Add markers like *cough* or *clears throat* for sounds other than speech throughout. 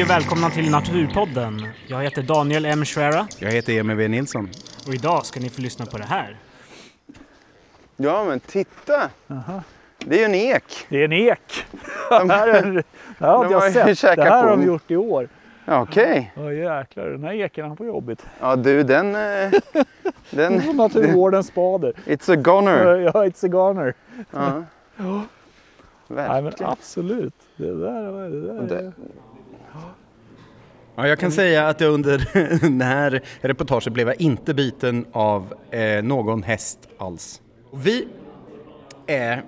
Hej och välkomna till Naturpodden. Jag heter Daniel M. Schwera Jag heter Emil V Nilsson. och idag ska ni få lyssna på det här. Ja, men titta! Det är ju en ek. Det är en ek. *laughs* det här, är, det här har de har jag ju sett. Det här på har de gjort i år. Ja, Okej. Ja jäklar, den här eken han får jobbigt. Ja, du, den... eh, *laughs* den naturvårdens spader. it's a goner. Ja, it's a goner. Ja. *gasps* Nej men Verkligen. absolut. Det där, det där Det-. Ja, jag kan säga att jag under *laughs* det här reportaget blev jag inte biten av eh, någon häst alls. Vi är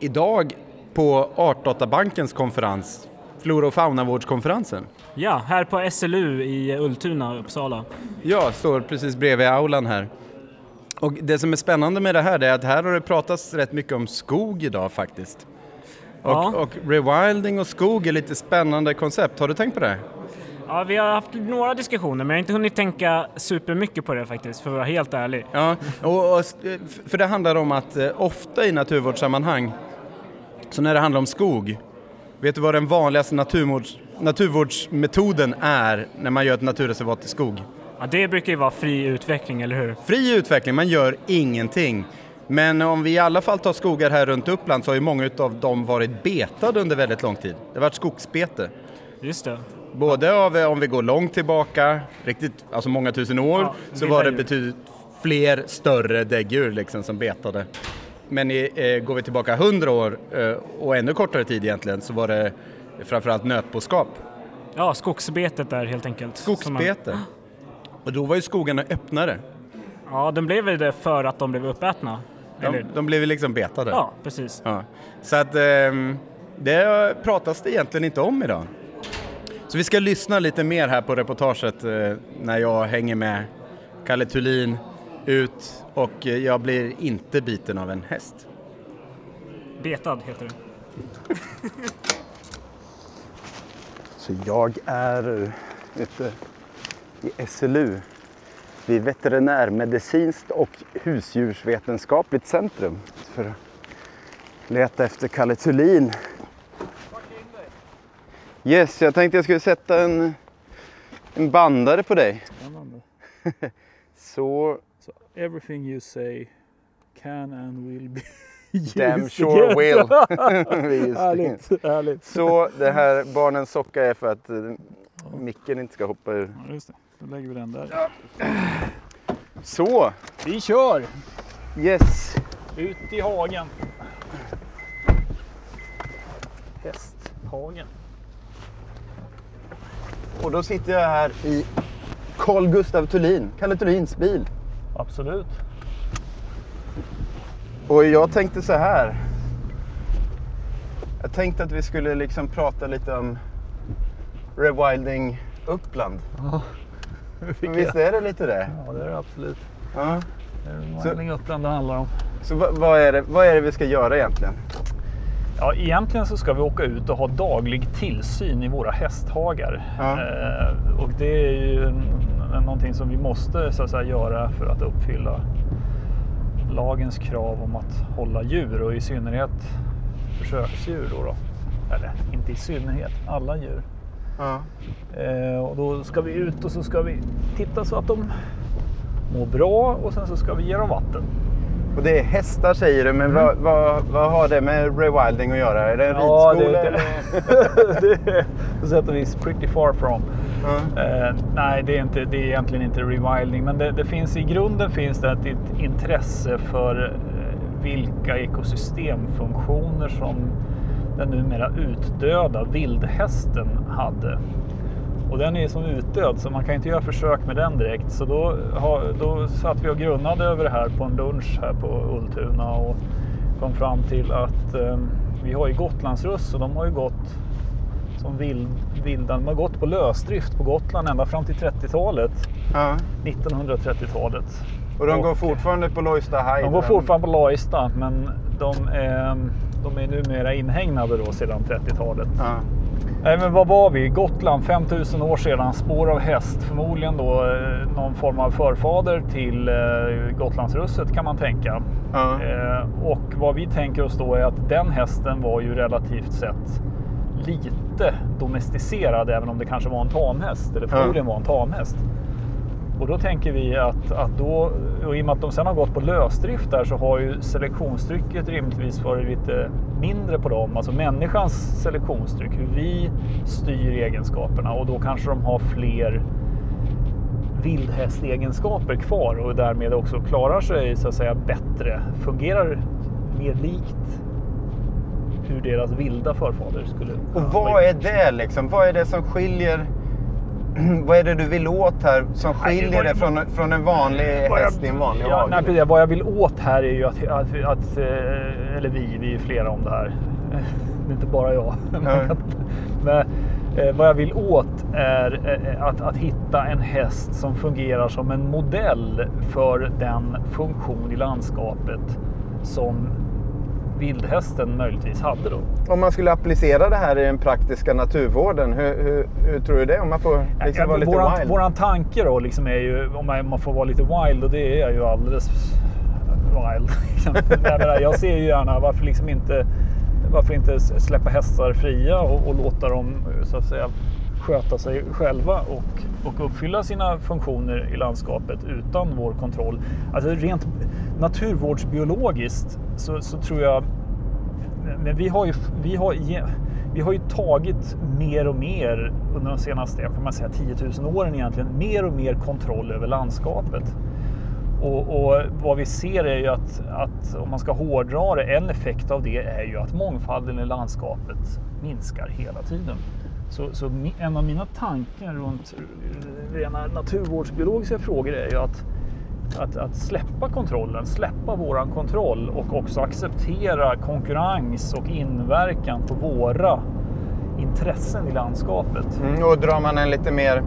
idag på Artdatabankens konferens, Flora och faunavårdskonferensen. Ja, här på SLU i Ultuna, Uppsala. Jag står precis bredvid aulan här. Och det som är spännande med det här är att här har det pratats rätt mycket om skog idag faktiskt. Och, Ja. och rewilding och skog är lite spännande koncept. Har du tänkt på det? Ja, vi har haft några diskussioner men jag har inte hunnit tänka supermycket på det faktiskt, för att vara helt ärlig. Ja, och, och, för det handlar om att eh, ofta i naturvårdssammanhang, så när det handlar om skog, vet du vad den vanligaste naturvårds, naturvårdsmetoden är när man gör ett naturreservat i skog? Ja, det brukar ju vara fri utveckling, eller hur? Fri utveckling, man gör ingenting. Men om vi i alla fall tar skogar här runt Uppland så har ju många av dem varit betade under väldigt lång tid. Det har varit skogsbete. Just det. Både av, eh, om vi går långt tillbaka, riktigt, alltså många tusen år, Ja, så var det betydligt fler större däggdjur liksom som betade. Men i, eh, går vi tillbaka hundra år eh, och ännu kortare tid egentligen så var det framförallt nötboskap, Ja, skogsbetet där helt enkelt. Skogsbete. Och då var ju skogarna öppnare. Man, ja, de blev det för att de blev uppätna? De, Eller? de blev liksom betade. Ja, precis. Ja. Så att ehm, det pratas det egentligen inte om idag. Så vi ska lyssna lite mer här på reportaget eh, när jag hänger med Kalle Thulin ut och eh, jag blir inte biten av en häst. Betad heter det. *laughs* Så jag är ute i SLU vid Veterinärmedicinskt och husdjursvetenskapligt centrum för att leta efter Kalle Thulin. Yes, jag tänkte jag skulle sätta en, en bandare på dig. Spännande. *laughs* Så Så everything you say can and will be *laughs* used damn sure against- will. *laughs* Härligt, härligt. Så det här barnens socka är för att eh, micken inte ska hoppa ur. Ja, just det. Då lägger vi den där. Så, Vi kör! yes. Ut i hagen. Hästhagen. Och då sitter jag här i Carl Gustav Thulin, Kalle Thulins bil. Absolut. Och jag tänkte så här. Jag tänkte att vi skulle liksom prata lite om rewilding Uppland. *laughs* För visst är det lite det? Ja, det är det absolut. Ja. Det är Så- Wilding Uppland det handlar om. Så vad, vad, är det, vad är det vi ska göra egentligen? Ja, egentligen så ska vi åka ut och ha daglig tillsyn i våra hästhagar. Ja. Eh, och det är ju någonting som vi måste så att säga, göra för att uppfylla lagens krav om att hålla djur och i synnerhet försöksdjur. Då, då. Eller inte i synnerhet, alla djur. Ja. Eh, och då ska vi ut och så ska vi titta så att de mår bra och sen så ska vi ge dem vatten. Och det är hästar säger du, men vad, vad, vad har det med rewilding att göra? Är det en Ja, ridskola? det, *laughs* det är på sätt och vis pretty far from. Ja. Eh, nej, det är, inte, det är egentligen inte rewilding, men det, det finns, i grunden finns det ett, ett intresse för eh, vilka ekosystemfunktioner som den numera utdöda vildhästen hade. Och den är som utdöd så man kan inte göra försök med den direkt. Så då, då satt vi och grunnade över det här på en lunch här på Ultuna och kom fram till att eh, vi har ju Gotlandsruss och de har ju gått som vild, vilda. De har gått på lösdrift på Gotland ända fram till 30-talet. Ja. 1930-talet. Och de Och- går fortfarande på Lojsta High? De går fortfarande på Lojsta men de är, de är numera inhägnade då sedan 30-talet. Ja. Nej, men vad var vi? Gotland 5000 år sedan, spår av häst. Förmodligen då eh, någon form av förfader till eh, Gotlandsrusset kan man tänka. Eh, och vad vi tänker oss då är att den hästen var ju relativt sett lite domesticerad även om det kanske var en tamhäst eller förmodligen var en tamhäst. Och då tänker vi att, att då, och i och med att de sen har gått på lösdrift där så har ju selektionstrycket rimligtvis varit lite mindre på dem. Alltså människans selektionstryck, hur vi styr egenskaperna och då kanske de har fler vildhästegenskaper kvar och därmed också klarar sig så att säga bättre, fungerar mer likt hur deras vilda förfader skulle Och vad är det liksom? Vad är det som skiljer? *clears throat* vad är det du vill åt här som skiljer det från, från en vanlig häst i en vanlig ja, hage? nej, precis. Vad jag vill åt här är ju att, att, att eh, eller vi, vi är flera om det här. *laughs* Det är inte bara jag. *laughs* Men, eh, vad jag vill åt är eh, att, att hitta en häst som fungerar som en modell för den funktion i landskapet som vildhästen möjligtvis hade då. Om man skulle applicera det här i den praktiska naturvården, hur, hur, hur tror du det? Om man får liksom Ja, vara lite våran, wild? våran tanke då liksom är ju, om man, får vara lite wild och det är jag ju alldeles wild. *laughs* jag ser ju gärna varför liksom inte varför inte släppa hästar fria och, och låta dem så att säga sköta sig själva och, och uppfylla sina funktioner i landskapet utan vår kontroll. Alltså rent naturvårdsbiologiskt så, så tror jag men vi har ju, vi har, vi har ju tagit mer och mer under de senaste jag kan man säga, 10 000 åren egentligen, mer och mer kontroll över landskapet. Och, och vad vi ser är ju att, att om man ska hårdra det, en effekt av det är ju att mångfalden i landskapet minskar hela tiden. Så, så en av mina tankar runt rena naturvårdsbiologiska frågor är ju att att, att släppa kontrollen, släppa våran kontroll och också acceptera konkurrens och inverkan på våra intressen i landskapet. Mm, och drar man en lite mer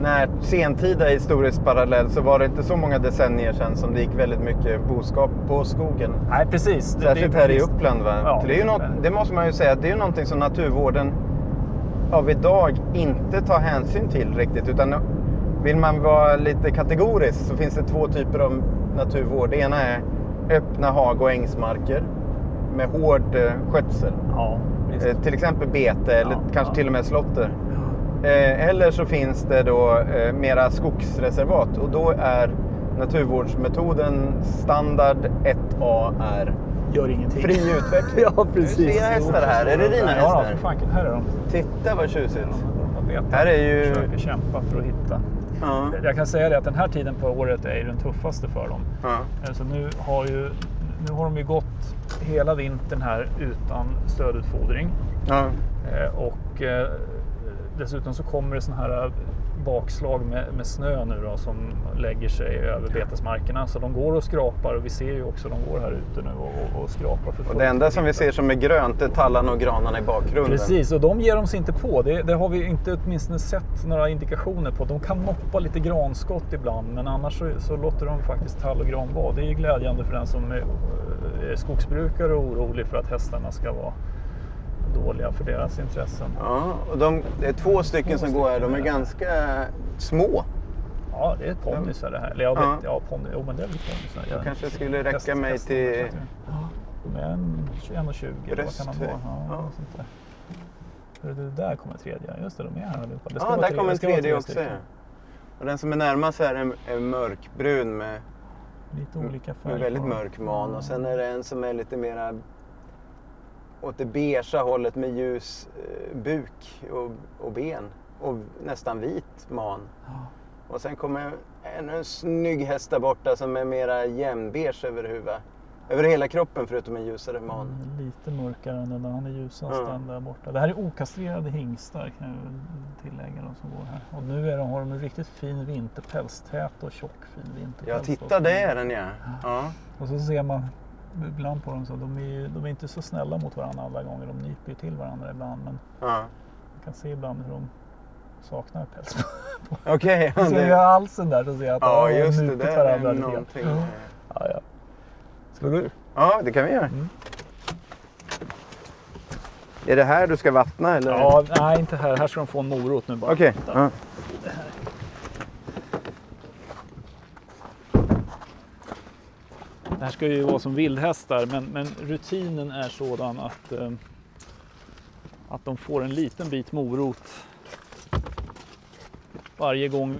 när sentida historisk parallell så var det inte så många decennier sedan som det gick väldigt mycket boskap på skogen. Nej, precis. Det- Särskilt det- här i. Uppland. Va? Ja. Det, är ju något, det måste man ju säga, det är ju någonting som naturvården av idag inte tar hänsyn till riktigt. Utan vill man vara lite kategorisk så finns det två typer av naturvård. Det ena är öppna hag och ängsmarker med hård eh, skötsel. Ja. Eh, till exempel bete eller Ja, kanske ja. till och med slotter. Eh, eller så finns det då mera skogsreservat och då är naturvårdsmetoden standard 1A är Gör ingenting. fri utveckling. *laughs* ja, precis. Flera hästar här. Är det dina Ja, hästar? för fan. Här är de. Titta vad tjusigt. Vet. Här är ju... Försöker kämpa för att hitta. Ja, Jag kan säga det att den här tiden på året är ju den tuffaste för dem. ja. Alltså nu, har ju, nu har de ju gått hela vintern här utan stödutfodring. ja. Eh, och eh, dessutom så kommer det såna här eh, bakslag med, med snö nu då som lägger sig över betesmarkerna. Så de går och skrapar och vi ser ju också de går här ute nu och, och, och skrapar för Och det enda som vi ser som är grönt är tallarna och granarna i bakgrunden. Precis, och de ger de sig inte på. Det, det har vi inte åtminstone sett några indikationer på. De kan noppa lite granskott ibland, men annars så, så låter de faktiskt tall och gran vara. Det är ju glädjande för den som är skogsbrukare och orolig för att hästarna ska vara dåliga för deras intressen. Ja, och de, det är två stycken som går här. De är ganska små. Ja, det är ponnysar det här. Eller jag Ja. vet, ja, ponny, jo, men det är väl ponnysar. Jag- kanske skulle räcka mig till- vet jag. Ja, de är en 21,20 eller vad kan de vara? Ja, Ja. sånt där. Du, där kommer tredje. Just det, de är här allihopa. Det Ja, där kommer det en tredje tre också. stycken. ja. Och den som är närmast här är, är mörkbrun med, Lite olika färg. med väldigt mörk man. Ja. Och sen är det en som är lite mera åt det beigea hållet med ljus eh, buk och, och ben. Och nästan vit man. Ja. Och sen kommer ännu en snygg häst där borta som är mera jämnbeige över huvudet. Över hela kroppen förutom en ljusare man. Är Lite mörkare än den där. Han är ljusast den där borta. Det här är okastrerade hingstar kan jag tillägga de som går här. Och nu är de, har de en riktigt fin vinterpäls. Tät och tjock fin vinterpäls. Ja, då. titta det är den ja. ja. Och så ser man ibland på dem så de är, de är inte så snälla mot varandra alla gånger. De nyper ju till varandra ibland. Men ja. man kan se ibland hur de saknar päls. Okej. ja, ser jag halsen där så ser jag att Ja, de har det. är varandra lite grann. någonting. Ja, ja. Ska ur? Ja, det kan vi göra. Mm. Är det här du ska vattna eller? Ja, nej inte här. Här ska de få en morot nu bara. Okej. Där. Ja. Det här ska ju vara som vildhästar men, men rutinen är sådan att, eh, att de får en liten bit morot varje gång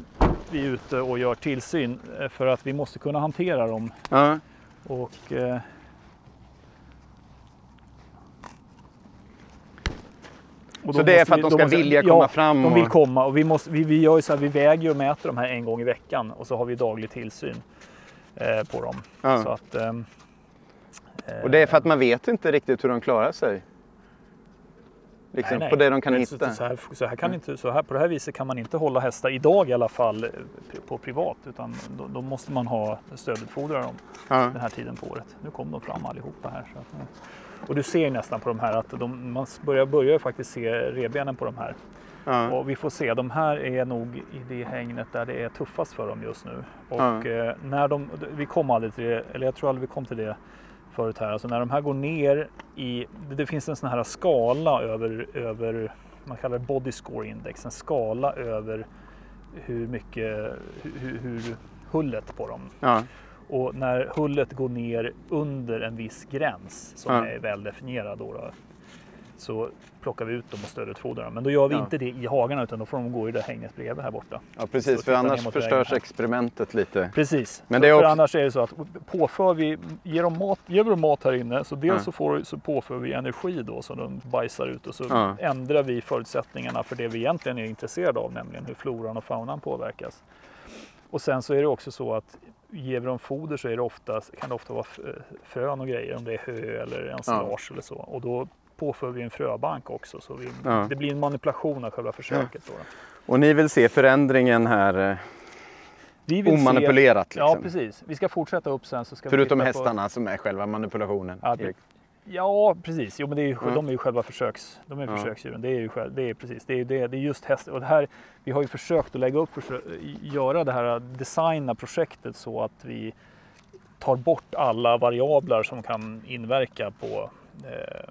vi är ute och gör tillsyn eh, för att vi måste kunna hantera dem. Ja. Och, eh, och Så det är måste för att vi- de ska måste- vilja ja, komma fram de vill och- komma och vi, måste, vi, vi gör ju så här, vi väger och mäter de här en gång i veckan och så har vi daglig tillsyn eh, på dem. Ja. Så att, ehm, Och det är för att man vet inte riktigt hur de klarar sig. Liksom Nej, nej. på det de kan hitta. Mm. Så, här, så här kan inte, så här, på det här viset kan man inte hålla hästar idag i alla fall eh, på privat utan då, då måste man ha stödutfodra dem Ja. den här tiden på året. Nu kom de fram allihopa här. Så att, nu- och du ser nästan på de här att de, man börjar, börjar faktiskt se revbenen på de här. Ja. Och vi får se, de här är nog i det hängnet där det är tuffast för dem just nu. Och Ja. eh, när de, vi kom aldrig till det, eller jag tror aldrig vi kom till det förut här. Alltså när de här går ner i, det- det finns en sån här skala över, över man kallar det body score index, en skala över hur mycket, hur, hur hullet på dem. Ja. Och när hullet går ner under en viss gräns som Ja. är väl definierad då, då så plockar vi ut dem och stödutfodrar dem. Men då gör vi Ja. inte det i hagarna utan då får de gå i det hängnet bredvid här borta. ja, precis. För annars förstörs experimentet lite. Precis. Men det är för också- annars är det så att påför vi, ger, dem mat, ger vi dem mat här inne så dels Ja. så, får, så påför vi energi då så de bajsar ut och så Ja. ändrar vi förutsättningarna för det vi egentligen är intresserade av, nämligen hur floran och faunan påverkas. Och sen så är det också så att ger vi dem foder så är det ofta, kan det ofta vara frön och grejer, om det är hö eller ensilage eller så. Och då påför vi en fröbank också så vi, Ja. det blir en manipulation av själva försöket. Då. Och ni vill se förändringen här eh, Vi vill omanipulerat? Se, ja, Liksom. precis. Vi ska fortsätta upp sen. Så ska vi Förutom på- hästarna som är själva manipulationen. Ja, det-. Ja, precis. Jo, men det är ju, Ja. de är ju själva försöks, de är Ja. försöksdjuren. Det är ju själv, det är precis, det är, det, det är just häst. Och det här, vi har ju försökt att lägga upp, försö- göra det här, designa projektet så att vi tar bort alla variabler som kan inverka på, eh,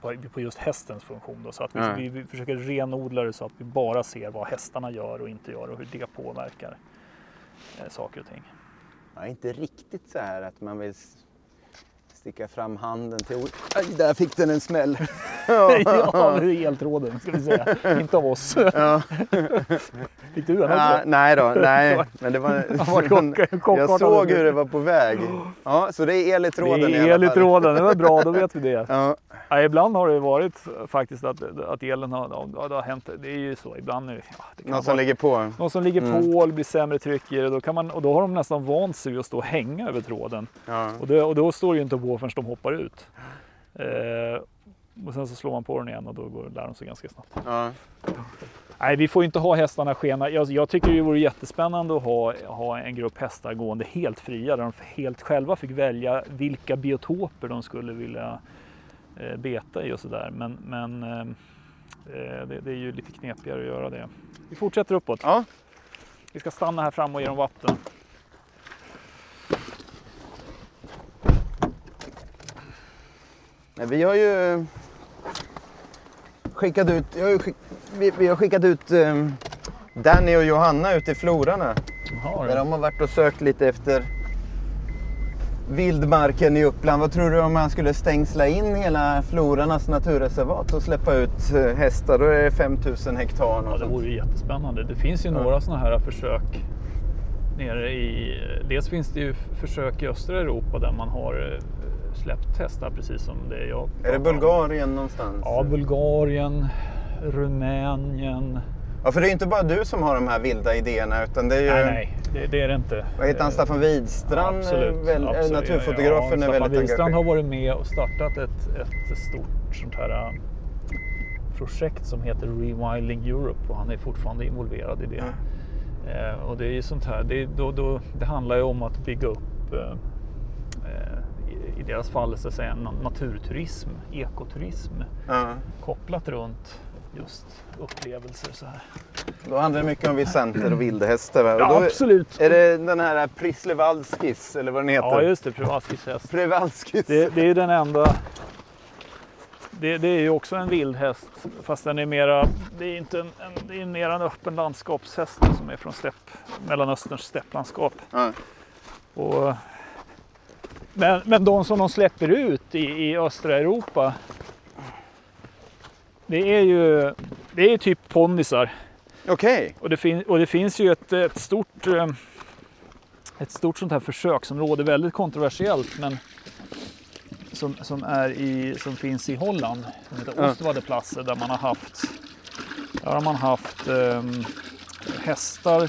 på, på just hästens funktion. Då. Så att vi, vi, vi försöker renodla det så att vi bara ser vad hästarna gör och inte gör och hur det påverkar eh, saker och ting. Ja, inte riktigt så här att man vill sticka fram handen till... Aj, där fick den en smäll. *laughs* ja, det är eltråden ska vi säga. *laughs* inte av oss. Ja. *laughs* Fick du den också? Ja, nej då, nej. Men det var... var jag såg hur det var på väg. Ja, så det är el i tråden det är el i tråden, det var bra, då vet vi det. Ja, Ja, ibland har det varit faktiskt att, att elen har, ja, det har hänt. Det är ju så, ibland är det, ja, någon som ligger på. någon som ligger Mm. på, det blir sämre tryck i det. Då kan man, och då har de nästan vant sig vid att stå och hänga över tråden. Ja. Och, det, och då står det ju inte på förrän de hoppar ut. Eh, och sen så slår man på den igen och då går, lär de sig ganska snabbt. Ja. Nej, vi får inte ha hästarna skena. Jag, jag tycker det vore jättespännande att ha, ha en grupp hästar gående helt fria där de helt själva fick välja vilka biotoper de skulle vilja eh, beta i och sådär. Men, men eh, eh, det, det är ju lite knepigare att göra det. Vi fortsätter uppåt. ja. Vi ska stanna här fram och ge dem vatten. Nej, Vi har ju skickat ut, har skick, vi, vi har skickat ut eh, Danny och Johanna ut i florarna. Jaha, Där de har varit och sökt lite efter vildmarken i Uppland. Vad tror du om man skulle stängsla in hela Florarnas naturreservat och släppa ut eh, hästar? Då är det 5000 hektar. Ja, det vore ju jättespännande. Det finns ju Ja. några sådana här försök nere i... Dels finns det ju försök i östra Europa där man har eh, släppt hästar precis som det jag Är det om. Bulgarien någonstans? Ja, Bulgarien, Rumänien. Ja, för det är inte bara du som har de här vilda idéerna utan det är ju... Nej, nej, det, det är det inte. Vad heter han? Staffan Widstrand? absolut, är väl, är absolut. naturfotografen ja, är Staffan väldigt Widstrand engagerad. har varit med och startat ett, ett stort sånt här äh, projekt som heter Rewilding Europe och han är fortfarande involverad i det. Eh, och det är ju sånt här, det, då, då, det handlar ju om att bygga upp eh, deras fall så att säga na- naturturism, ekoturism Ja. kopplat runt just upplevelser så här. Då handlar det mycket om vicenter och vildhästar. Va? Ja, absolut. Är det den här Prislevalskis eller vad den heter? Ja, just det, Privatskis häst. Prevalskis. Det, det är den enda. Det, det är ju också en vildhäst fast den är mera, det är inte en, en, det är mer en öppen landskapshäst som är från stepp, Mellanösterns stepplandskap. Ja. Och, men, men de som de släpper ut i, i östra Europa Det är ju det är typ ponnysar. Okej. Och det, fin- och det finns ju ett, ett stort eh, ett stort sånt här försöksområde, väldigt kontroversiellt men som, som, är i, som finns i Holland, som heter Ja. Ostvadeplassen där man har haft där har man haft ehm, hästar,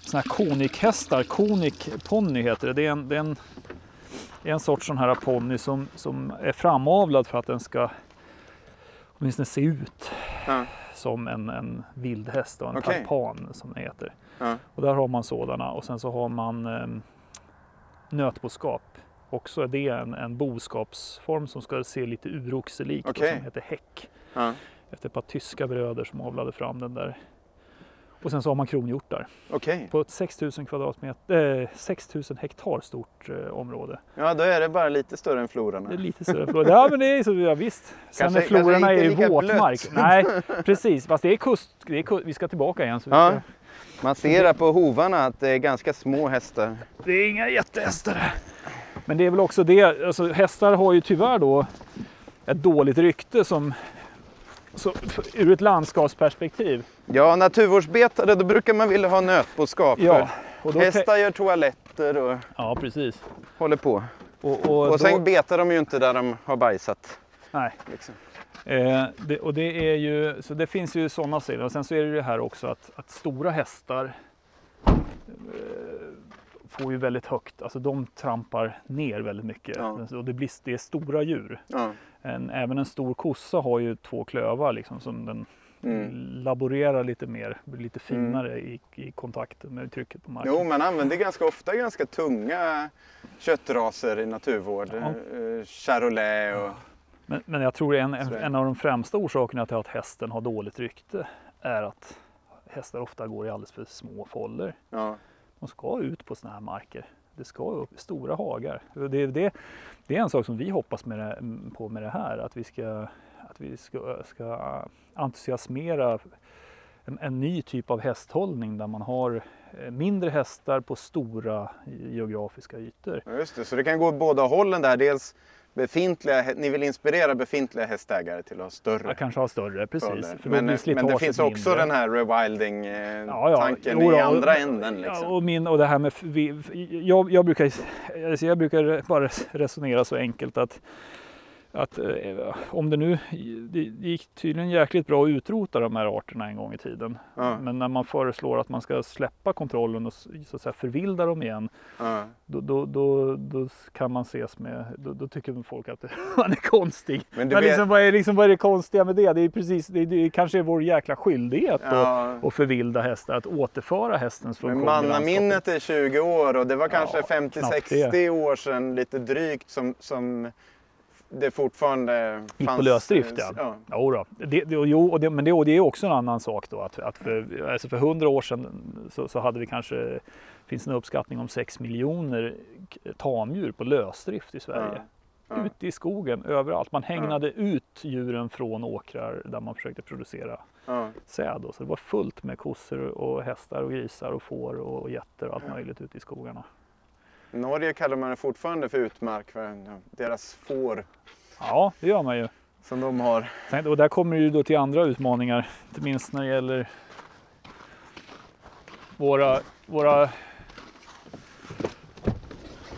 såna här konikhästar, konikponny heter det. Det är en, det är en, en sorts sån här ponny som, som är framavlad för att den ska åtminstone se ut Ja. som en, en vildhäst och en Okej. tarpan som det heter. Ja. Och där har man sådana och sen så har man eh, nötboskap. Också är det en, en boskapsform som ska se lite uroxelik Okej. som heter häck. Ja. Efter ett par tyska bröder som avlade fram den där. Och sen så har man kronhjortar Okej. på ett 6000 kvadratmeter, eh, 6000 hektar stort eh, område. Ja, då är det bara lite större än flororna. Det är lite större flora. Ja men det är så, ja, visst. Sen Kanske- kanske är ju våtmark. Nej *laughs* precis, fast det är kust, det är kust. Vi ska tillbaka igen. Så Ja. Man ser här på hovarna att det är ganska små hästar. Det är inga jättehästar. Men det är väl också det, alltså hästar har ju tyvärr då ett dåligt rykte som, så, ur ett landskapsperspektiv. Ja, naturvårdsbetare, då brukar man vilja ha nötboskap. Ja, och då, Hästar gör toaletter och ja precis. håller på. Och, och, Och sen då, betar de ju inte där de har bajsat. nej. Liksom. Eh, det, och det är ju, så det finns ju sådana sidor. Och sen så är det ju det här också att, att stora hästar eh, får ju väldigt högt, alltså de trampar ner väldigt mycket. Ja. Och det, blir, det är stora djur. Ja. En, även en stor kossa har ju två klövar liksom, som den Mm. laborerar lite mer, blir lite finare i, i kontakten med trycket på marken. Jo, man använder ganska ofta ganska tunga köttraser i naturvård. Ja. Eh, Charolais och... Men, men jag tror en, en, en av de främsta orsakerna till att hästen har dåligt rykte är att hästar ofta går i alldeles för små foller. Ja. De ska ut på sådana här marker. Det ska upp stora hagar. Det, det, det är en sak som vi hoppas med det, på med det här, att vi ska, att vi ska, ska entusiasmera en, en ny typ av hästhållning där man har eh, mindre hästar på stora geografiska ytor. Just det, så det kan gå åt båda hållen där. Dels befintliga, ni vill inspirera befintliga hästägare till att ha större Jag kanske har större, precis. För Men, blir men det finns också mindre. den här Ja, ja. rewilding-tanken Jo då, i andra änden. Liksom. Ja, och, min, och det här med, jag, jag, brukar, alltså jag brukar bara resonera så enkelt att, att eh, om det nu, det gick tydligen jäkligt bra att utrota de här arterna en gång i tiden. Ja. Men när man föreslår att man ska släppa kontrollen och så att säga, förvilda dem igen, Ja. då, då, då, då kan man ses med, då, då tycker folk att *laughs* man är konstig. Men Men, vet- liksom, vad, är, liksom, vad är det konstiga med det? Det är precis, det, det kanske är vår jäkla skyldighet Ja. och förvilda hästar, att återföra hästens Men funktion landskapet. mannaminnet är 20 år och det var kanske Ja, knappt 50-60 år sedan lite drygt som, som det fortfarande Gick fanns. på lösdrift ja. ja. Jo då. Det, det, jo, och det, men det, och det är också en annan sak då. Att, att för, alltså för 100 år sedan så, så hade vi kanske, finns en uppskattning om 6 miljoner tamdjur på lösdrift i Sverige. Ja. Ute i skogen, överallt. Man hägnade ut djuren från åkrar där man försökte producera Ja. säd. då. Så det var fullt med kossor och hästar och grisar och får och getter och allt möjligt ute i skogarna. Norge kallar man det fortfarande för utmark, för ja, deras får Ja, det gör man ju. som de har. Och där kommer ju då till andra utmaningar, inte minst när det gäller våra, våra,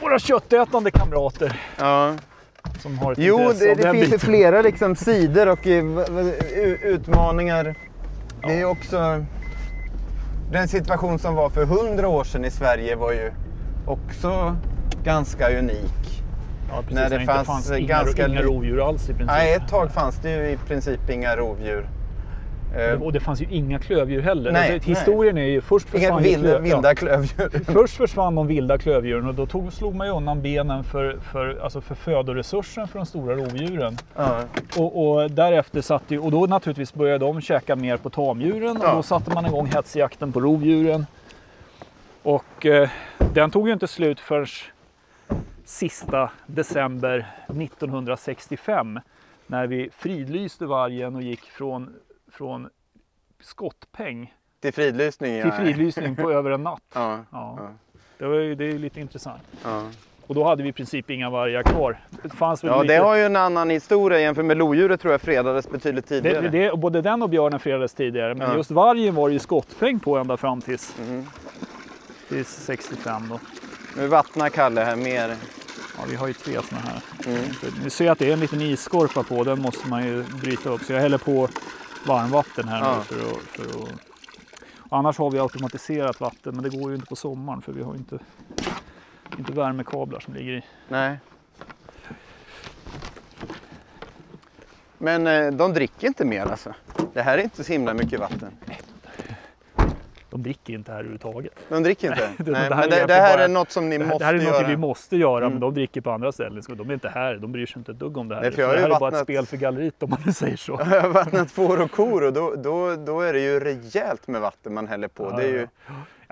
våra köttätande kamrater Ja. som har ett Jo, det, det finns ju flera liksom, sidor och eh, utmaningar. Det är också... Den situation som var för 100 år sedan i Sverige var ju också ganska unik. Ja, precis, när det fanns fanns inga, ganska inga rovdjur alls i princip. Nej, ett tag fanns det ju i princip inga rovdjur. Eh, Och det fanns ju inga klövdjur heller. Nej, alltså, historien är ju först försvann vilda, klöv- vilda klövdjur. *laughs* Först försvann de vilda klövdjuren och då tog, slog man ju undan benen för, för, alltså för födoresursen för de stora rovdjuren. Ja. Och, och därefter satte ju, och då naturligtvis började de käka mer på tamdjuren Ja. och då satte man igång hetsjakten på rovdjuren. Och eh, den tog ju inte slut förrän sista december 1965 när vi fridlyste vargen och gick från, från skottpeng till fridlysning, till fridlysning på över en natt. *laughs* Ja, ja. Det, var ju, det är lite intressant. Och då hade vi i princip inga vargar kvar. Det fanns väl ja, lite... det har ju en annan historia jämfört med lodjuret tror jag fredades betydligt tidigare. Det, det, både den och björnen fredades tidigare men just vargen var det ju skottpeng på ända fram tills mm. 60-65 då. Nu vattnar Kalle här mer. Ja, vi har ju tre sådana här. Mm. Nu ser jag att det är en liten isskorpa på, den måste man ju bryta upp. Så jag häller på varmvatten här ja. nu för att, för att... Annars har vi automatiserat vatten, men det går ju inte på sommaren för vi har ju inte, inte värmekablar som ligger i. Nej. Men eh, de dricker inte mer alltså? Det här är inte så himla mycket vatten. De dricker inte här överhuvudtaget. De dricker inte? *laughs* Det- Nej, det här men är det, det här bara- är något som ni Det måste det här är något göra. vi måste göra, Mm. men de dricker på andra ställen. Så de är inte här, de bryr sig inte ett dugg om det här. Nej, för jag har det här är bara ett vattnat- spel för galleriet om man nu säger så. *laughs* Jag har vattnat får och kor och då, då, då är det ju rejält med vatten man häller på. Ja, det är ju,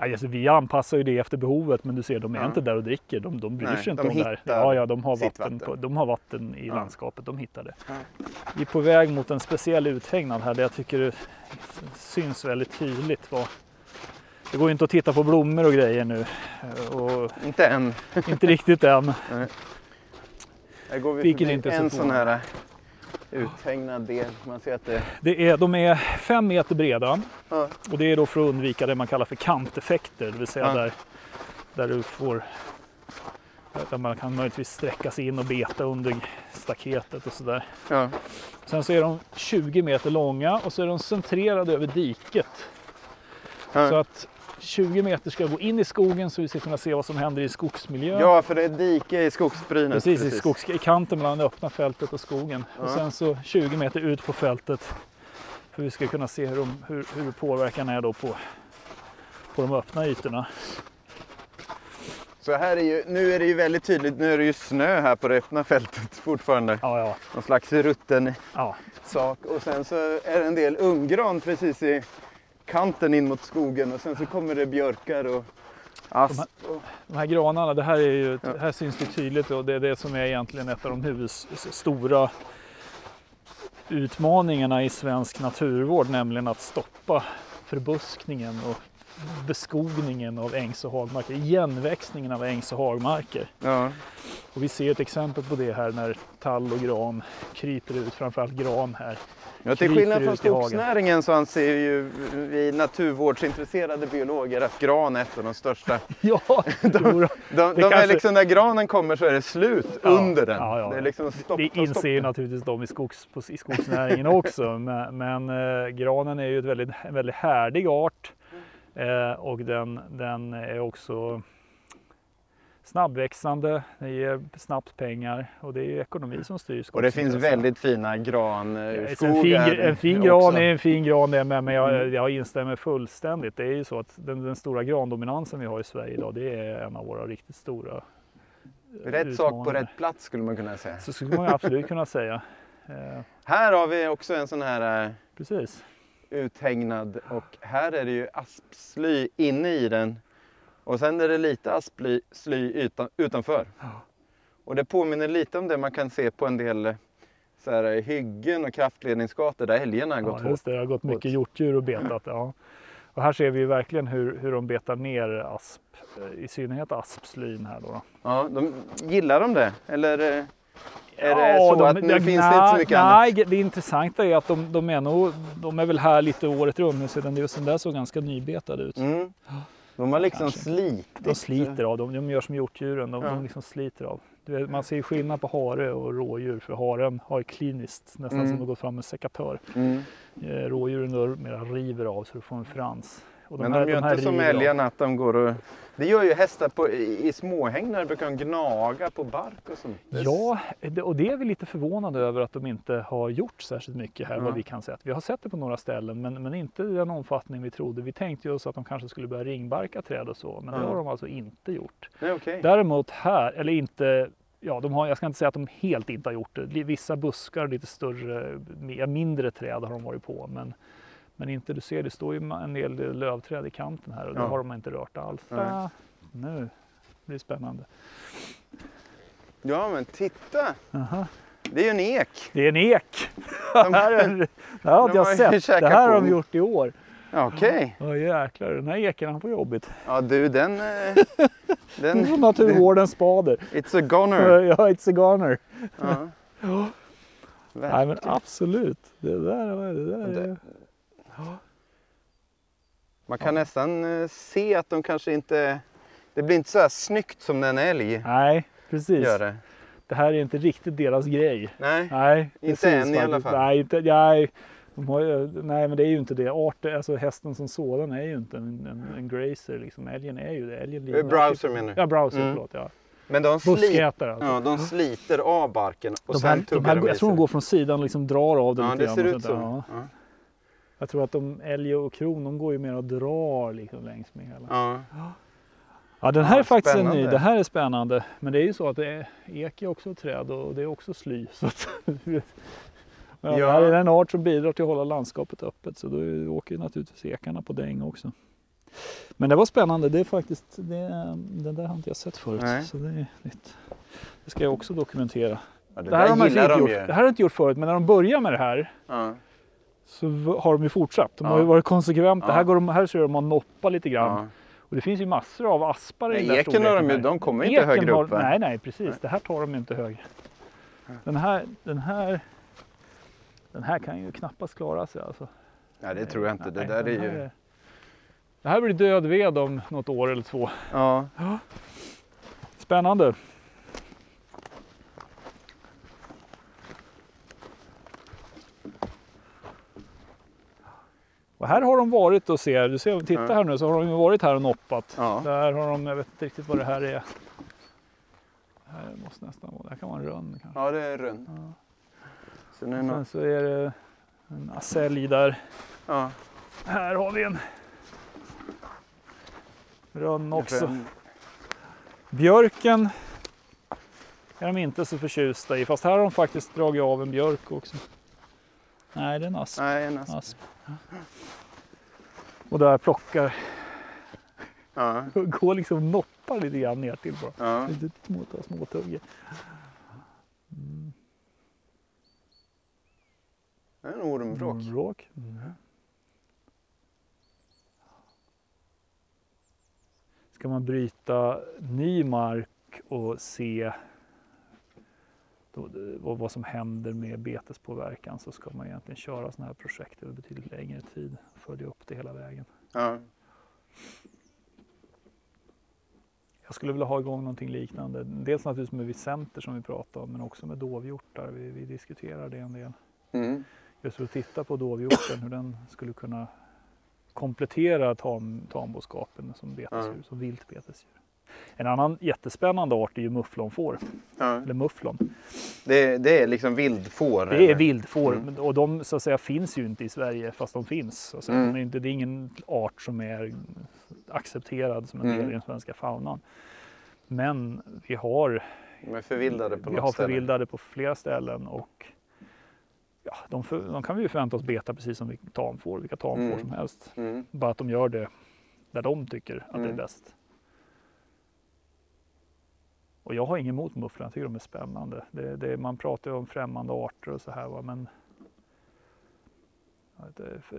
Ja, alltså, vi anpassar ju det efter behovet, men du ser, de är Ja. inte där och dricker. De, de bryr Nej, sig inte de om det här. Ja, ja, de har vatten, vatten. På, de har vatten i Ja. landskapet, de hittar det. Vi är på väg mot en speciell uthägnad här, där jag tycker det syns väldigt tydligt. Vad... Det går ju inte att titta på blommor och grejer nu. Och inte än. *laughs* inte riktigt än. Här går vi Vilket förbi inte är så en sån här eh, uthägnad del. Man ser att det Det är, de är fem meter breda Ja. och det är då för att undvika det man kallar för kanteffekter, det vill säga Ja. där, där du får där man kan möjligtvis sträcka sig in och beta under staketet och sådär. ja. Sen så är de 20 meter långa och så är de centrerade över diket. Så att 20 meter ska gå in i skogen så vi ska kunna se vad som händer i skogsmiljön. ja, för det är dike i skogsbrynet. Precis, I, skogs, i kanten mellan det öppna fältet och skogen. Och Ja. sen så 20 meter ut på fältet för vi ska kunna se hur, de, hur, hur påverkan är då på, på de öppna ytorna. Så här är ju, nu är det ju väldigt tydligt, nu är det ju snö här på det öppna fältet *laughs* fortfarande. Ja, ja, Någon slags rutten ja. sak. Och sen så är det en del ungran precis i kanten in mot skogen och sen så kommer det björkar och asp. Och, De här granarna, det här, är ju, Ja. det här syns det tydligt och det är det som är egentligen ett av de huvudstora utmaningarna i svensk naturvård, nämligen att stoppa förbuskningen och beskogningen av ängs och hagmarker, igenväxningen av ängs och hagmarker. ja. Och vi ser ett exempel på det här när tall och gran kryper ut, framförallt gran här. Ja, till skillnad från skogsnäringen så anser ju vi naturvårdsintresserade biologer att gran är ett av de största. *laughs* Ja, vore- De, de är kanske- liksom, när granen kommer så är det slut Ja, under den. ja, ja. Det är liksom stopp, Det stopp. inser ju naturligtvis de i, skogs, i skogsnäringen *laughs* också. Men, men eh, granen är ju ett väldigt, en väldigt härdig art. Eh, och den, den är också snabbväxande, den ger snabbt pengar och det är ekonomi som styr Och det finns väldigt fina granskogar. så En fin, en fin gran också. är en fin gran det med, men jag, Mm. jag instämmer fullständigt. Det är ju så att den, den stora grandominansen vi har i Sverige idag, det är en av våra riktigt stora eh, Rätt sak på rätt plats skulle man kunna säga. Så skulle man absolut kunna *laughs* säga. Eh, Här har vi också en sån här eh, precis. uthägnad och här är det ju aspsly inne i den och sen är det lite aspsly sly utan, utanför. Och det påminner lite om det man kan se på en del eh, så här, hyggen och kraftledningsgator där älgarna har gått Ja, just det, det har gått mycket hjortdjur och betat. Ja. Och här ser vi ju verkligen hur, hur de betar ner asp, eh, i synnerhet aspslyn här då. då. Ja, de, gillar de det? Eller eh, är det Ja, så de- att nu det- finns det inte nej, så mycket nej, annat? det intressanta är att de, de, är nog, de är väl här lite året runt. Nu ser den, just den där såg ganska nybetad ut. Mm. De har liksom Kanske. slitit. De sliter av, de, de gör som hjortdjuren, de, Ja. de liksom sliter av. Vet, man ser ju skillnad på hare och rådjur, för haren har ju kliniskt, nästan Mm. som att gå fram med sekatörer. Mm. Eh, Rådjuren då mera river av så du får en frans. Och Men de gör inte som river av. älgarna att de går och... Det gör ju hästar på, i, i småhägn när de brukar de gnaga på bark och sånt. Det- Ja, det- och det är vi lite förvånade över att de inte har gjort särskilt mycket här Ja. vad vi kan se. Vi har sett det på några ställen men, men inte i den omfattning vi trodde. Vi tänkte ju oss att de kanske skulle börja ringbarka träd och så men det Ja. har de alltså inte gjort. Nej, okej. Däremot här, eller inte, ja de har, jag ska inte säga att de helt inte har gjort det. Vissa buskar, lite större, mindre träd har de varit på men men inte, du ser det står ju en del lövträd i kanten här och det Ja. har de inte rört alls. Ah, nu blir det spännande. Ja, men titta! Aha. Det är ju en ek. Det är en ek! De- det här, är, det här har inte de har jag sett. Det här har de gjort i år. Okej. Ja jäklar, den här eken han får jobbigt. Ja du, den... eh, *laughs* Den från naturvårdens spader. it's a goner. Ja, it's a goner. Ja. *laughs* Nej men absolut. Det där, det där Det- är... Man kan nästan eh, se att de kanske inte... Det blir inte så här snyggt som en älg Nej, precis. gör det. Det här är inte riktigt deras grej. Nej. Nej, Inte precis än i alla faktiskt. fall. Nej, inte, nej, de har nej, men det är ju inte det. Arter, alltså hästen som sådan är ju inte en, en, en grazer. Liksom. Älgen är ju det. Älgen Eh, lider- browser menar du? Ja, browser, Mm. förlåt. Ja. Men de, Buskätare alltså. ja, de sliter av barken och de sen här, de tuggar här, de jag tror de går från sidan och liksom drar av den Ja, lite det grann ser ut så. Ja. Ja. Jag tror att de älg och kron de går ju mer och drar liksom längs med hela. Ja. Ja, den här Ja, är faktiskt en ny. Det här är spännande. Men det är ju så att det är, ek är också träd och det är också sly. *laughs* Så att, *laughs* ja, Det här är en art som bidrar till att hålla landskapet öppet. Så då åker ju naturligtvis ekarna på däng också. Men det var spännande. Det är faktiskt, det, det där har inte jag sett förut. Nej. Så det är nytt. Det ska jag också dokumentera. Ja, det, Det här, har gillar inte gjort, ju. det här har de inte gjort förut, men när de börjar med det här Ja. Så har de ju fortsatt. De har Ja. ju varit konsekventa. Ja. Här, går de, här ser de att noppa lite grann. Ja. Och det finns ju massor av aspar i Nej, den där eken har de storleken ju- de kommer inte högre har, upp, va? Nej, nej precis. Det här tar de ju inte högre. Den här, den här, den här kan ju knappast klara sig alltså. Nej, det tror jag inte. Det Nej, där är ju... Det här blir död ved om något år eller två. Ja. *gasps* Spännande. Och här har de varit och ser, du ser, titta här nu så har de varit här och noppat. Ja. Där har de, jag vet inte riktigt vad det här är. Det här måste nästan vara, det här kan vara en rönn kanske. ja, det är rund. Ja. Sen är Sen så är det en acälj där. ja. Här har vi en rönn också. Rund. Björken är de inte så förtjusta i, fast här har de faktiskt dragit av en björk också. Nej, det är en asp. Nej, en asp. asp. Och där plockar, Ja. *laughs* går liksom och noppar lite grann ner till bara. Ja. Lite små, små tuggar. Det är en ormvråk. Ormvråk. Mm. Ska man bryta ny mark och se då, vad, som händer med betespåverkan så ska man egentligen köra sådana här projekt över betydligt längre tid och följa upp det hela vägen. Ja. Jag skulle vilja ha igång någonting liknande. Dels naturligtvis med vicenter som vi pratade om men också med dovhjortar. Vi, vi diskuterar det en del. Mm. Just för att titta på dovhjorten, hur den skulle kunna komplettera tam, tamboskapen som betesdjur, Ja. som viltbetesdjur. En annan jättespännande art är ju mufflonfår, Ja. eller mufflon. Det, det är liksom vildfår? Det är eller? vildfår Mm. och de så att säga finns ju inte i Sverige fast de finns. Så att säga. Mm. De är inte, det är ingen art som är accepterad som en del Mm. i den svenska faunan. Men vi har, De är förvildade på vi har förvildade på flera ställen och ja, de, för, de kan vi ju förvänta oss beta precis som vi tamfår, vilka tamfår Mm. som helst. Mm. Bara att de gör det där de tycker att det är Mm. bäst. Och jag har inget emot mufflor, jag tycker de är spännande. Det, det, man pratar ju om främmande arter och så här va, men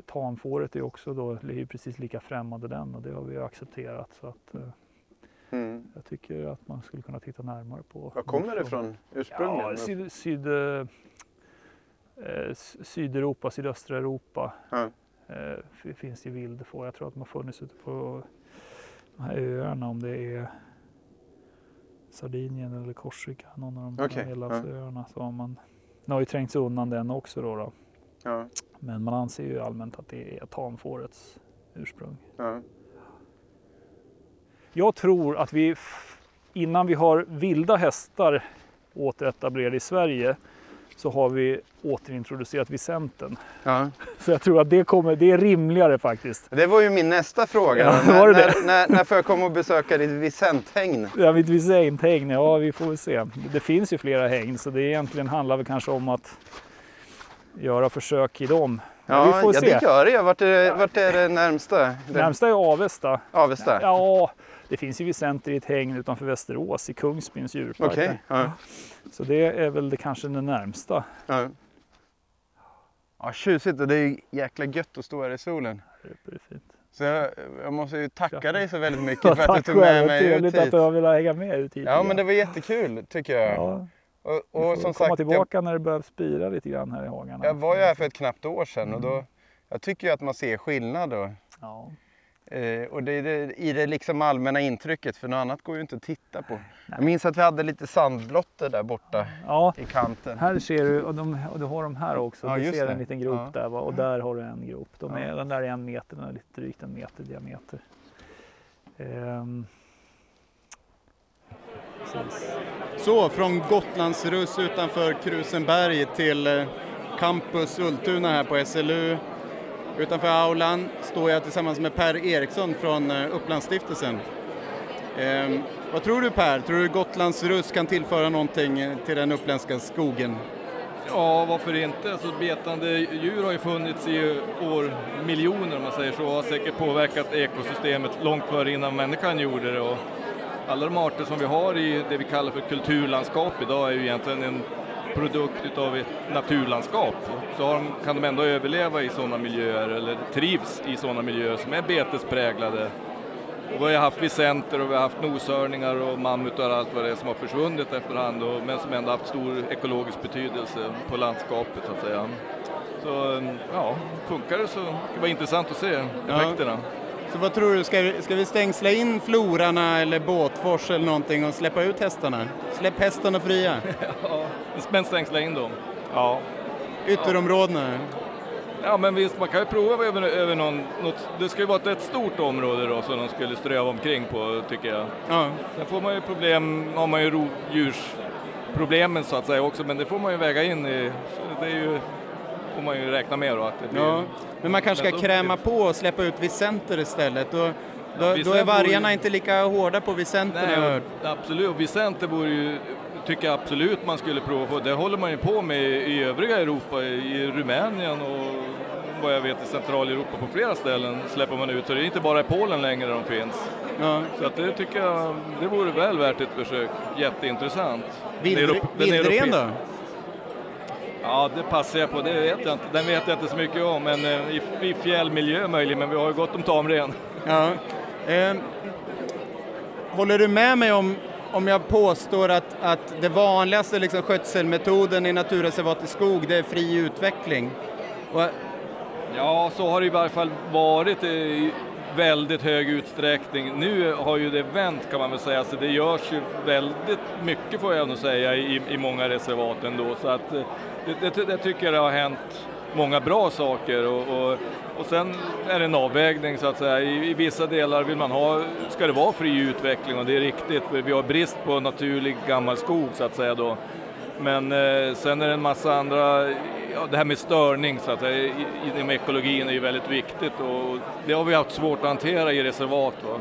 tamfåret är också då, är ju precis lika främmande den och det har vi ju accepterat. Så att, eh, Mm. jag tycker att man skulle kunna titta närmare på Var kommer det ifrån ursprungligen? Ja, syd, syd, eh, Sydeuropa, sydöstra Europa Ja. eh, finns det vildfår. Jag tror att de har funnits ute på de här öarna om det är Sardinien eller Korsika, någon av de okay, Medelhavsöarna. Så har man, den har ju trängts undan den också då, då. Ja. Men man anser ju allmänt att det är tamfårets ursprung. Ja. Jag tror att vi innan vi har vilda hästar återetablerade i Sverige så har vi återintroducerat Vicenten. Ja. *laughs* Så jag tror att det, kommer, det är rimligare faktiskt. Det var ju min nästa fråga. *laughs* Ja, när, det när, när, när får jag komma och besöka ditt Vicenthägn? Ja, mitt Vicenthägn, ja vi får väl se. Det finns ju flera hägn så det egentligen handlar väl kanske om att göra försök i dem. Ja, vi får ja se. det gör det. Vart är, vart är det närmsta? Det- Närmsta är Avesta. Avesta? Ja, det finns ju Vicenter i ett hägn utanför Västerås i Kungsbyns djurpark. Där. Ja. Så det är väl det kanske det närmsta. Ja. ja, tjusigt. Och det är jäkla gött att stå här i solen. det är fint. Så jag, jag måste ju tacka Ja. dig så väldigt mycket *laughs* för att du tack tog med mig ut trevligt att hit. du har velat hänga med ut hit. Ja, men det var jättekul tycker jag. ja, Och, och och som komma sagt, jag, tillbaka när det börjar spira lite grann här i hagarna. jag var ju här för ett knappt år sedan och Mm. då, jag tycker ju att man ser skillnad då. Ja. Eh, och det är det, i det liksom allmänna intrycket, för något annat går ju inte att titta på. Jag minns att vi hade lite sandblotter där borta ja, i kanten. här ser du, och, de, och du har de här också. Ja, du ser det. en liten grop Ja. där va? och där har du en grop. De är, Ja. Den där är en meter, den är lite drygt en meter i diameter. Ehm. Så, från Gotlandsruss utanför Krusenberg till eh, Campus Ultuna här på SLU. Utanför aulan står jag tillsammans med Per Eriksson från eh, Upplandsstiftelsen. Eh, vad tror du Per? Tror du Gotlandsruss kan tillföra någonting eh, till den uppländska skogen? Ja, varför inte? Alltså, betande djur har ju funnits i år, miljoner om man säger så, och har säkert påverkat ekosystemet långt före innan människan gjorde det. Och alla de arter som vi har i det vi kallar för kulturlandskap idag är ju egentligen en produkt utav ett naturlandskap. Så de, kan de ändå överleva i sådana miljöer, eller trivs i sådana miljöer som är betespräglade. Och vi har haft vicenter och vi har haft noshörningar och mammutar och allt vad det är som har försvunnit efterhand och, men som ändå haft stor ekologisk betydelse på landskapet så att säga. Så ja, funkar det så det var intressant att se effekterna. Så vad tror du, ska, vi- ska vi stängsla in florarna eller båtfors eller någonting och släppa ut hästarna? Släpp hästarna fria. *laughs* Ja, men stängsla in dem. Ja. Ytterområdena. Ja men visst, man kan ju prova över, över någon, något, det ska ju vara ett rätt stort område då som de skulle ströva omkring på tycker jag. Ja. Sen får man ju problem, har man ju rovdjursproblemen så att säga också, men det får man ju väga in i, det är ju, får man ju räkna med då att det blir. Ja, men man kanske ska kräma på och släppa ut visenter istället. Då, då, då är Vicenter vargarna vore- inte lika hårda på visenterna. har jag Nej, hört. absolut. Vicenter borde ju, tycker jag absolut man skulle prova på. Det håller man ju på med i övriga Europa, i Rumänien och vad jag vet i Centraleuropa på flera ställen släpper man ut. Så det är inte bara i Polen längre de finns. Ja. Så att det tycker jag, det vore väl värt ett försök. Jätteintressant. Vildren då? Ja, det passar jag på. Det vet jag inte. Den vet jag inte så mycket om, men eh, i, i fjällmiljö möjligen. Men vi har ju gott om tamren. Ja. Eh, håller du med mig om, om jag påstår att, att det vanligaste liksom, skötselmetoden i naturreservat i skog, det är fri utveckling? Och, Ja, så har det i varje fall varit i väldigt hög utsträckning. Nu har ju det vänt kan man väl säga, så det görs ju väldigt mycket får jag nog säga i, i många reservat ändå. Så att eh, det, det, det tycker jag det har hänt många bra saker och, och, och sen är det en avvägning så att säga. I, I vissa delar vill man ha, ska det vara fri utveckling och det är riktigt, för vi har brist på naturlig gammal skog så att säga då. Men eh, sen är det en massa andra, ja, det här med störning så att säga, inom ekologin är ju väldigt viktigt och det har vi haft svårt att hantera i reservat. Va?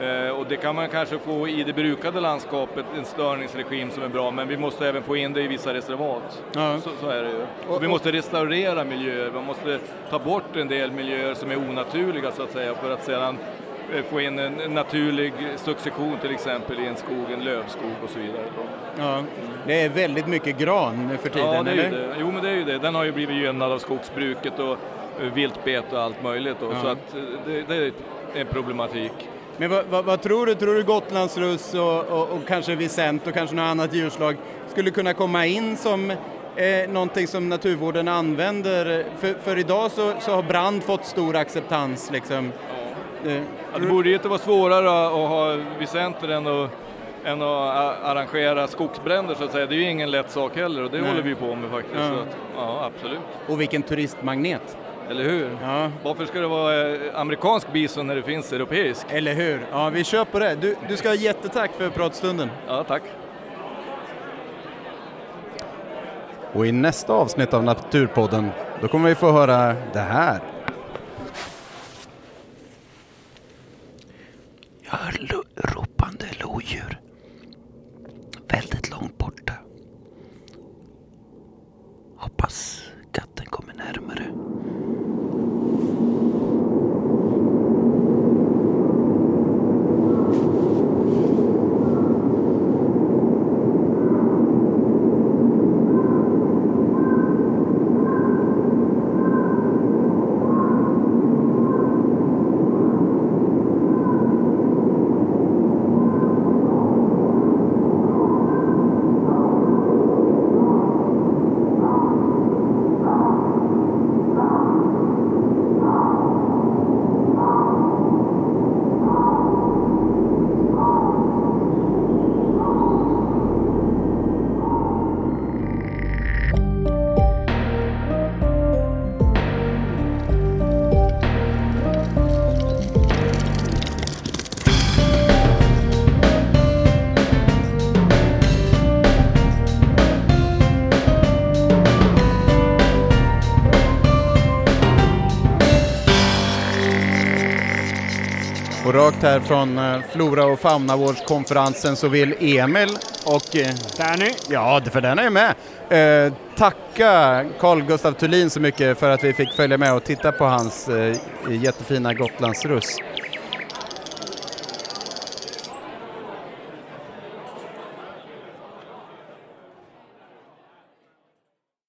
Eh, och det kan man kanske få i det brukade landskapet, en störningsregim som är bra, men vi måste även få in det i vissa reservat. Ja. Så, så är det ju. Och- vi måste restaurera miljöer, man måste ta bort en del miljöer som är onaturliga så att säga för att sedan eh, få in en naturlig succession till exempel i en skog, en lövskog och så vidare. ja, det är väldigt mycket gran nu för tiden, Ja, det är eller? det. Jo, men det är ju det. Den har ju blivit gynnad av skogsbruket och eh, viltbete och allt möjligt. Då. Ja. Så att det, det är en problematik. Men vad, vad, vad tror du? Tror du Gotlandsruss och, och, och kanske Vicent och kanske något annat djurslag skulle kunna komma in som eh, någonting som naturvården använder? För, för idag så, så har brand fått stor acceptans liksom. Eh, Ja, tror det borde ju inte vara svårare att ha Vicenter än att, än att arrangera skogsbränder så att säga. Det är ju ingen lätt sak heller och det Nej. håller vi på med faktiskt. Ja. Att, ja, absolut. Och vilken turistmagnet! Eller hur? Ja, Varför ska det vara eh, amerikansk bison när det finns europeisk? eller hur? Ja, vi kör på det. Du, du ska ha jättetack för pratstunden. Ja, tack. Och i nästa avsnitt av Naturpodden, då kommer vi få höra det här. Jag hör lo- ropande lodjur. Väldigt långt borta. Hoppas katten kommer närmare. Och rakt här från eh, Flora och faunavårdskonferensen så vill Emil och... eh, Danny, Ja, för den är med. Eh, tacka Carl Gustaf Thulin så mycket för att vi fick följa med och titta på hans eh, jättefina Gotlandsruss.